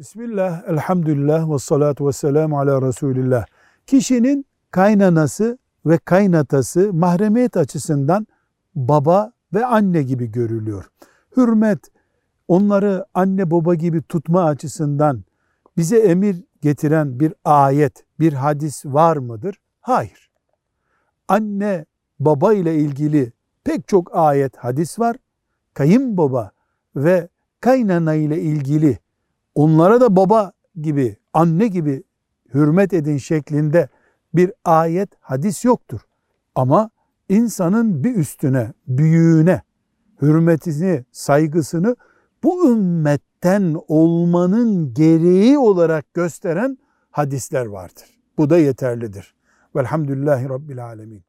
Bismillah, elhamdülillah ve salatu ve selamu ala Resulillah. Kişinin kaynanası ve kaynatası mahremiyet açısından baba ve anne gibi görülüyor. Hürmet, onları anne baba gibi tutma açısından bize emir getiren bir ayet, bir hadis var mıdır? Hayır. Anne baba ile ilgili pek çok ayet, hadis var. Kayınbaba ve kaynana ile ilgili onlara da baba gibi, anne gibi hürmet edin şeklinde bir ayet, hadis yoktur. Ama insanın bir üstüne, büyüğüne hürmetini, saygısını bu ümmetten olmanın gereği olarak gösteren hadisler vardır. Bu da yeterlidir. Velhamdülillahi Rabbil Alemin.